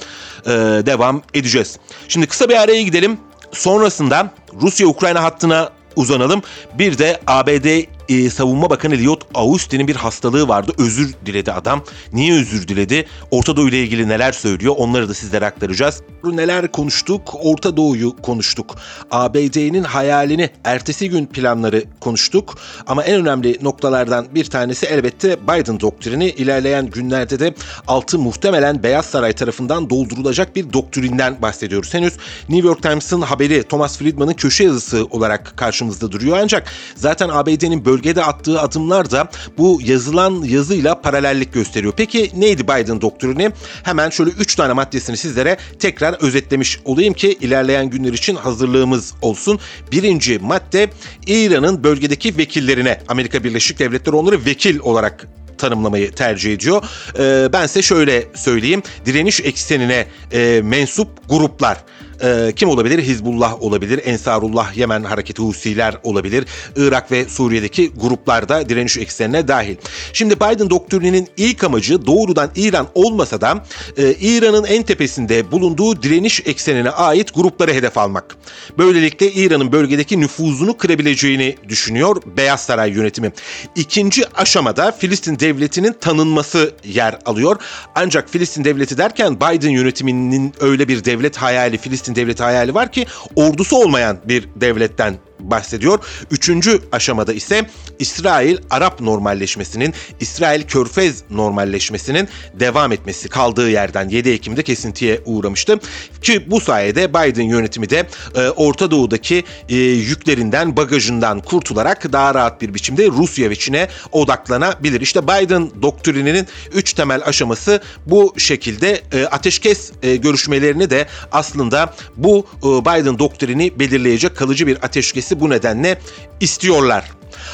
e, devam edeceğiz. Şimdi kısa bir araya gidelim. Sonrasında Rusya-Ukrayna hattına uzanalım. Bir de ABD e, Savunma Bakanı Lloyd Austin'in bir hastalığı vardı. Özür diledi adam. Niye özür diledi? Orta Doğu ile ilgili neler söylüyor? Onları da sizlere aktaracağız. Neler konuştuk? Orta Doğu'yu konuştuk. ABD'nin hayalini, ertesi gün planları konuştuk. Ama en önemli noktalardan bir tanesi elbette Biden doktrini. İlerleyen günlerde de altı muhtemelen Beyaz Saray tarafından doldurulacak bir doktrinden bahsediyoruz. Henüz New York Times'ın haberi Thomas Friedman'ın köşe yazısı olarak karşımızda duruyor. Ancak zaten ABD'nin bölgede attığı adımlar da bu yazılan yazıyla paralellik gösteriyor. Peki neydi Biden doktrini? Hemen şöyle 3 tane maddesini sizlere tekrar özetlemiş olayım ki ilerleyen günler için hazırlığımız olsun. Birinci madde İran'ın bölgedeki vekillerine Amerika Birleşik Devletleri onları vekil olarak tanımlamayı tercih ediyor. Ee, ben size şöyle söyleyeyim. Direniş eksenine e, mensup gruplar e, kim olabilir? Hizbullah olabilir, Ensarullah Yemen Hareketi Husiler olabilir, Irak ve Suriye'deki gruplar da direniş eksenine dahil. Şimdi Biden doktrininin ilk amacı doğrudan İran olmasa da e, İran'ın en tepesinde bulunduğu direniş eksenine ait grupları hedef almak. Böylelikle İran'ın bölgedeki nüfuzunu kırabileceğini düşünüyor Beyaz Saray yönetimi. İkinci aşamada Filistin devletinin tanınması yer alıyor. Ancak Filistin devleti derken Biden yönetiminin öyle bir devlet hayali Filistin devleti hayali var ki ordusu olmayan bir devletten bahsediyor. Üçüncü aşamada ise İsrail Arap normalleşmesinin, İsrail Körfez normalleşmesinin devam etmesi kaldığı yerden 7 Ekim'de kesintiye uğramıştı. Ki bu sayede Biden yönetimi de e, Orta Doğu'daki e, yüklerinden, bagajından kurtularak daha rahat bir biçimde Rusya ve Çin'e odaklanabilir. İşte Biden doktrininin üç temel aşaması bu şekilde e, ateşkes e, görüşmelerini de aslında bu e, Biden doktrini belirleyecek kalıcı bir ateşkesi bu nedenle istiyorlar.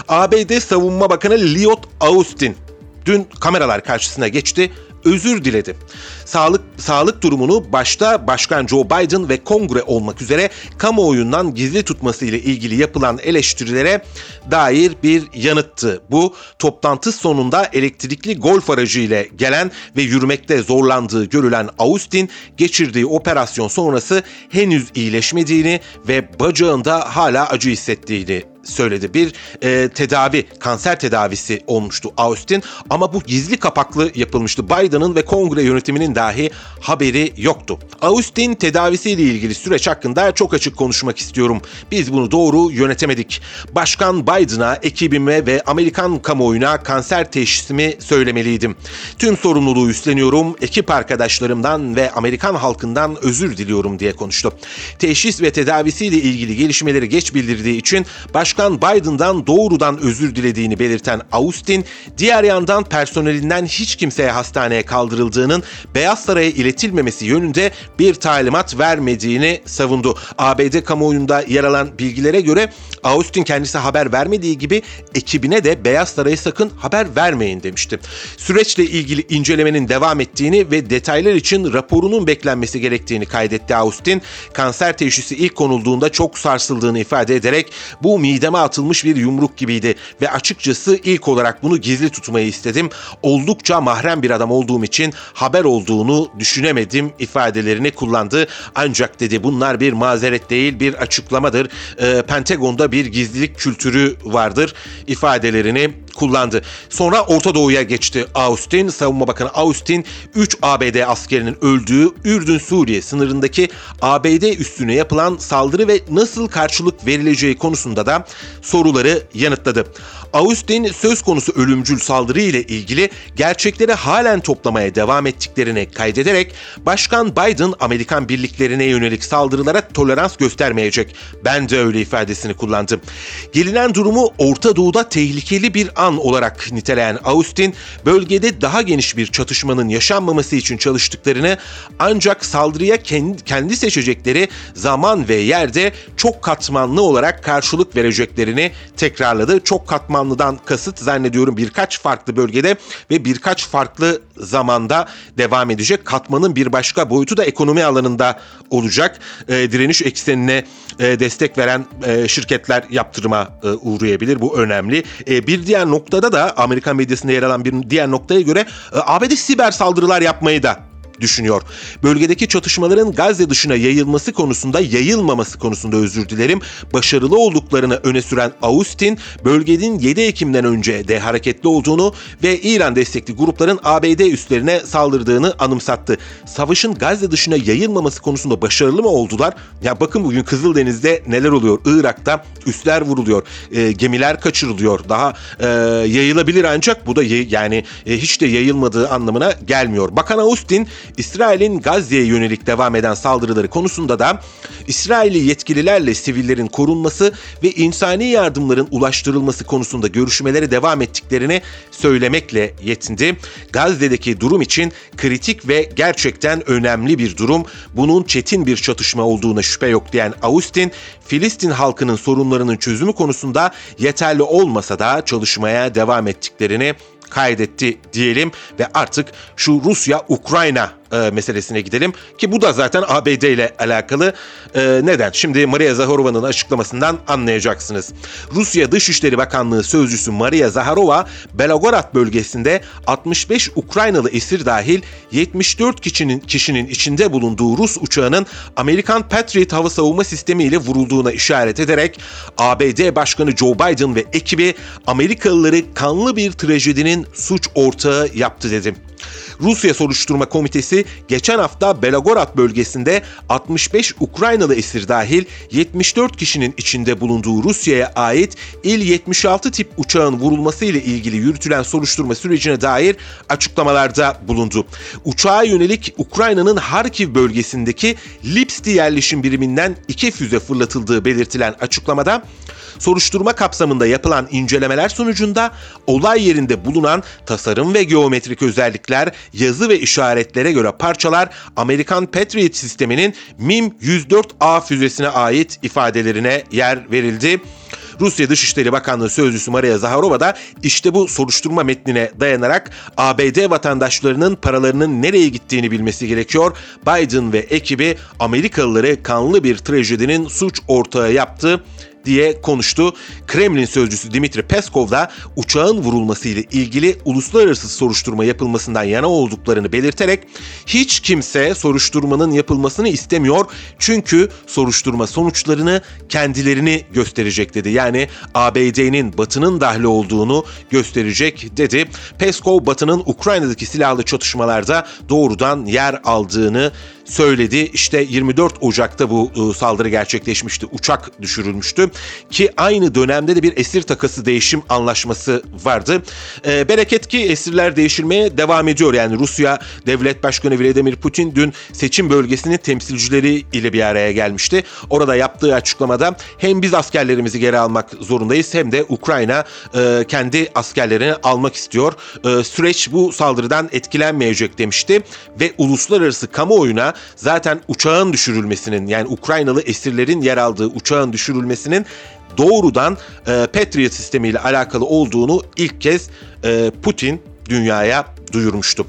ABD Savunma Bakanı Lloyd Austin dün kameralar karşısına geçti özür diledi. Sağlık sağlık durumunu başta Başkan Joe Biden ve Kongre olmak üzere kamuoyundan gizli tutması ile ilgili yapılan eleştirilere dair bir yanıttı. Bu toplantı sonunda elektrikli golf aracı ile gelen ve yürümekte zorlandığı görülen Austin geçirdiği operasyon sonrası henüz iyileşmediğini ve bacağında hala acı hissettiğini söyledi. Bir e, tedavi, kanser tedavisi olmuştu Austin ama bu gizli kapaklı yapılmıştı. Biden'ın ve kongre yönetiminin dahi haberi yoktu. Austin tedavisiyle ilgili süreç hakkında çok açık konuşmak istiyorum. Biz bunu doğru yönetemedik. Başkan Biden'a, ekibime ve Amerikan kamuoyuna kanser teşhisimi söylemeliydim. Tüm sorumluluğu üstleniyorum. Ekip arkadaşlarımdan ve Amerikan halkından özür diliyorum diye konuştu. Teşhis ve tedavisiyle ilgili gelişmeleri geç bildirdiği için baş Başkan Biden'dan doğrudan özür dilediğini belirten Austin, diğer yandan personelinden hiç kimseye hastaneye kaldırıldığının Beyaz Saray'a iletilmemesi yönünde bir talimat vermediğini savundu. ABD kamuoyunda yer alan bilgilere göre Austin kendisi haber vermediği gibi ekibine de Beyaz Saray'a sakın haber vermeyin demişti. Süreçle ilgili incelemenin devam ettiğini ve detaylar için raporunun beklenmesi gerektiğini kaydetti Austin. Kanser teşhisi ilk konulduğunda çok sarsıldığını ifade ederek bu mide mideme atılmış bir yumruk gibiydi ve açıkçası ilk olarak bunu gizli tutmayı istedim. Oldukça mahrem bir adam olduğum için haber olduğunu düşünemedim ifadelerini kullandı. Ancak dedi bunlar bir mazeret değil bir açıklamadır. E, Pentagon'da bir gizlilik kültürü vardır ifadelerini kullandı. Sonra Orta Doğu'ya geçti Austin. Savunma Bakanı Austin 3 ABD askerinin öldüğü Ürdün-Suriye sınırındaki ABD üstüne yapılan saldırı ve nasıl karşılık verileceği konusunda da soruları yanıtladı. Austin söz konusu ölümcül saldırı ile ilgili gerçekleri halen toplamaya devam ettiklerini kaydederek Başkan Biden Amerikan birliklerine yönelik saldırılara tolerans göstermeyecek. Ben de öyle ifadesini kullandım. Gelinen durumu Orta Doğu'da tehlikeli bir an olarak niteleyen Austin, bölgede daha geniş bir çatışmanın yaşanmaması için çalıştıklarını ancak saldırıya kendi seçecekleri zaman ve yerde çok katmanlı olarak karşılık vereceklerini tekrarladı. Çok katmanlıdan kasıt zannediyorum birkaç farklı bölgede ve birkaç farklı zamanda devam edecek. Katmanın bir başka boyutu da ekonomi alanında olacak. E, direniş eksenine e, destek veren e, şirketler yaptırıma e, uğrayabilir. Bu önemli. E, bir diğer noktada da Amerikan medyasında yer alan bir diğer noktaya göre e, ABD siber saldırılar yapmayı da düşünüyor. Bölgedeki çatışmaların Gazze dışına yayılması konusunda yayılmaması konusunda özür dilerim başarılı olduklarını öne süren Austin bölgenin 7 Ekim'den önce de hareketli olduğunu ve İran destekli grupların ABD üslerine saldırdığını anımsattı. Savaşın Gazze dışına yayılmaması konusunda başarılı mı oldular? Ya bakın bugün Kızıldeniz'de neler oluyor? Irak'ta üsler vuruluyor, e, gemiler kaçırılıyor. Daha e, yayılabilir ancak bu da yani e, hiç de yayılmadığı anlamına gelmiyor. Bakan Austin, İsrail'in Gazze'ye yönelik devam eden saldırıları konusunda da İsrailli yetkililerle sivillerin korunması ve insani yardımların ulaştırılması konusunda görüşmelere devam ettiklerini söylemekle yetindi. Gazze'deki durum için kritik ve gerçekten önemli bir durum. Bunun çetin bir çatışma olduğuna şüphe yok diyen Austin, Filistin halkının sorunlarının çözümü konusunda yeterli olmasa da çalışmaya devam ettiklerini kaydetti diyelim ve artık şu Rusya-Ukrayna e, meselesine gidelim ki bu da zaten ABD ile alakalı. E, neden? Şimdi Maria Zaharova'nın açıklamasından anlayacaksınız. Rusya Dışişleri Bakanlığı sözcüsü Maria Zaharova, Belgorod bölgesinde 65 Ukraynalı esir dahil 74 kişinin kişinin içinde bulunduğu Rus uçağının Amerikan Patriot hava savunma sistemi ile vurulduğuna işaret ederek ABD Başkanı Joe Biden ve ekibi Amerikalıları kanlı bir trajedinin suç ortağı yaptı dedim. Rusya Soruşturma Komitesi geçen hafta Belgorod bölgesinde 65 Ukraynalı esir dahil 74 kişinin içinde bulunduğu Rusya'ya ait İl-76 tip uçağın vurulması ile ilgili yürütülen soruşturma sürecine dair açıklamalarda bulundu. Uçağa yönelik Ukrayna'nın Harkiv bölgesindeki Lipsti yerleşim biriminden iki füze fırlatıldığı belirtilen açıklamada Soruşturma kapsamında yapılan incelemeler sonucunda olay yerinde bulunan tasarım ve geometrik özellikler, yazı ve işaretlere göre parçalar Amerikan Patriot sisteminin MIM-104A füzesine ait ifadelerine yer verildi. Rusya Dışişleri Bakanlığı Sözcüsü Maria Zaharova da işte bu soruşturma metnine dayanarak ABD vatandaşlarının paralarının nereye gittiğini bilmesi gerekiyor. Biden ve ekibi Amerikalıları kanlı bir trajedinin suç ortağı yaptı diye konuştu. Kremlin sözcüsü Dimitri Peskov da uçağın vurulması ile ilgili uluslararası soruşturma yapılmasından yana olduklarını belirterek hiç kimse soruşturmanın yapılmasını istemiyor çünkü soruşturma sonuçlarını kendilerini gösterecek dedi. Yani ABD'nin Batı'nın dahli olduğunu gösterecek dedi. Peskov Batı'nın Ukrayna'daki silahlı çatışmalarda doğrudan yer aldığını söyledi. İşte 24 Ocak'ta bu ıı, saldırı gerçekleşmişti. Uçak düşürülmüştü ki aynı dönemde de bir esir takası değişim anlaşması vardı. E, bereket ki esirler değişilmeye devam ediyor. Yani Rusya Devlet Başkanı Vladimir Putin dün seçim bölgesinin temsilcileri ile bir araya gelmişti. Orada yaptığı açıklamada hem biz askerlerimizi geri almak zorundayız hem de Ukrayna e, kendi askerlerini almak istiyor. E, süreç bu saldırıdan etkilenmeyecek demişti ve uluslararası kamuoyuna zaten uçağın düşürülmesinin yani Ukraynalı esirlerin yer aldığı uçağın düşürülmesinin doğrudan e, Patriot sistemiyle alakalı olduğunu ilk kez e, Putin dünyaya duyurmuştu.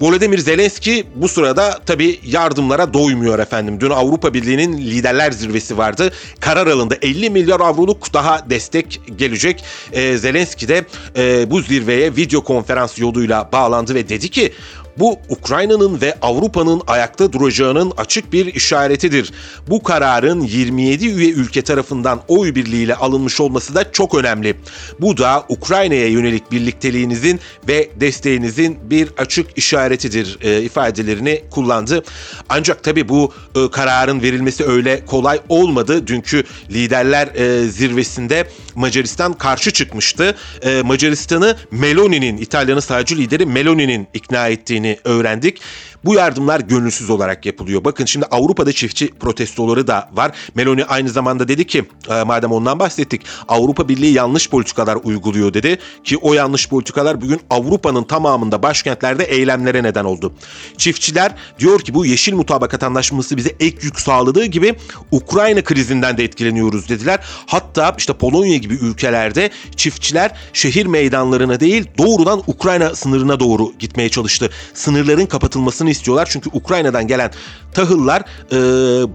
Volodymyr Zelenski bu sırada tabi yardımlara doymuyor efendim. Dün Avrupa Birliği'nin liderler zirvesi vardı. Karar alındı. 50 milyar avroluk daha destek gelecek. Ee, Zelenski de e, bu zirveye video konferans yoluyla bağlandı ve dedi ki bu Ukrayna'nın ve Avrupa'nın ayakta duracağının açık bir işaretidir. Bu kararın 27 üye ülke tarafından oy birliğiyle alınmış olması da çok önemli. Bu da Ukrayna'ya yönelik birlikteliğinizin ve desteğinizin bir açık işaretidir e, ifadelerini kullandı. Ancak tabii bu e, kararın verilmesi öyle kolay olmadı. Dünkü liderler e, zirvesinde Macaristan karşı çıkmıştı. E, Macaristan'ı Meloni'nin, İtalya'nın sağcı lideri Meloni'nin ikna ettiğini öğrendik. Bu yardımlar gönülsüz olarak yapılıyor. Bakın şimdi Avrupa'da çiftçi protestoları da var. Meloni aynı zamanda dedi ki e, madem ondan bahsettik Avrupa Birliği yanlış politikalar uyguluyor dedi ki o yanlış politikalar bugün Avrupa'nın tamamında başkentlerde eylemlere neden oldu. Çiftçiler diyor ki bu yeşil mutabakat anlaşması bize ek yük sağladığı gibi Ukrayna krizinden de etkileniyoruz dediler. Hatta işte Polonya gibi ülkelerde çiftçiler şehir meydanlarına değil doğrudan Ukrayna sınırına doğru gitmeye çalıştı. sınırların kapatılmasını istiyorlar. Çünkü Ukrayna'dan gelen tahıllar e,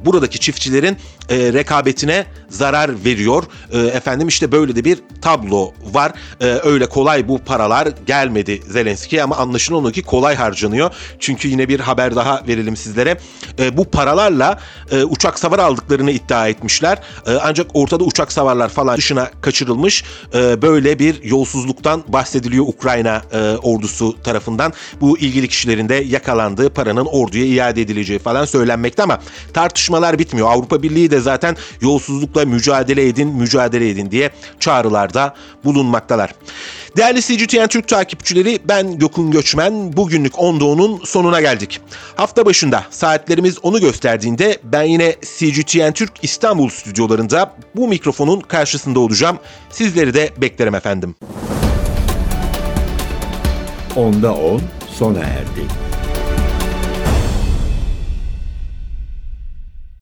buradaki çiftçilerin e, rekabetine zarar veriyor. E, efendim işte böyle de bir tablo var. E, öyle kolay bu paralar gelmedi Zelenski'ye ama anlaşılan o ki kolay harcanıyor. Çünkü yine bir haber daha verelim sizlere. E, bu paralarla e, uçak savar aldıklarını iddia etmişler. E, ancak ortada uçak savarlar falan dışına kaçırılmış. E, böyle bir yolsuzluktan bahsediliyor Ukrayna e, ordusu tarafından. Bu ilgili kişilerin de yakalandığı paranın orduya iade edileceği falan söylenmekte ama tartışmalar bitmiyor. Avrupa Birliği de zaten yolsuzlukla mücadele edin, mücadele edin diye çağrılarda bulunmaktalar. Değerli CGTN Türk takipçileri ben Gökün Göçmen. Bugünlük Ondo'nun sonuna geldik. Hafta başında saatlerimiz onu gösterdiğinde ben yine CGTN Türk İstanbul stüdyolarında bu mikrofonun karşısında olacağım. Sizleri de beklerim efendim. Onda 10 sona erdi.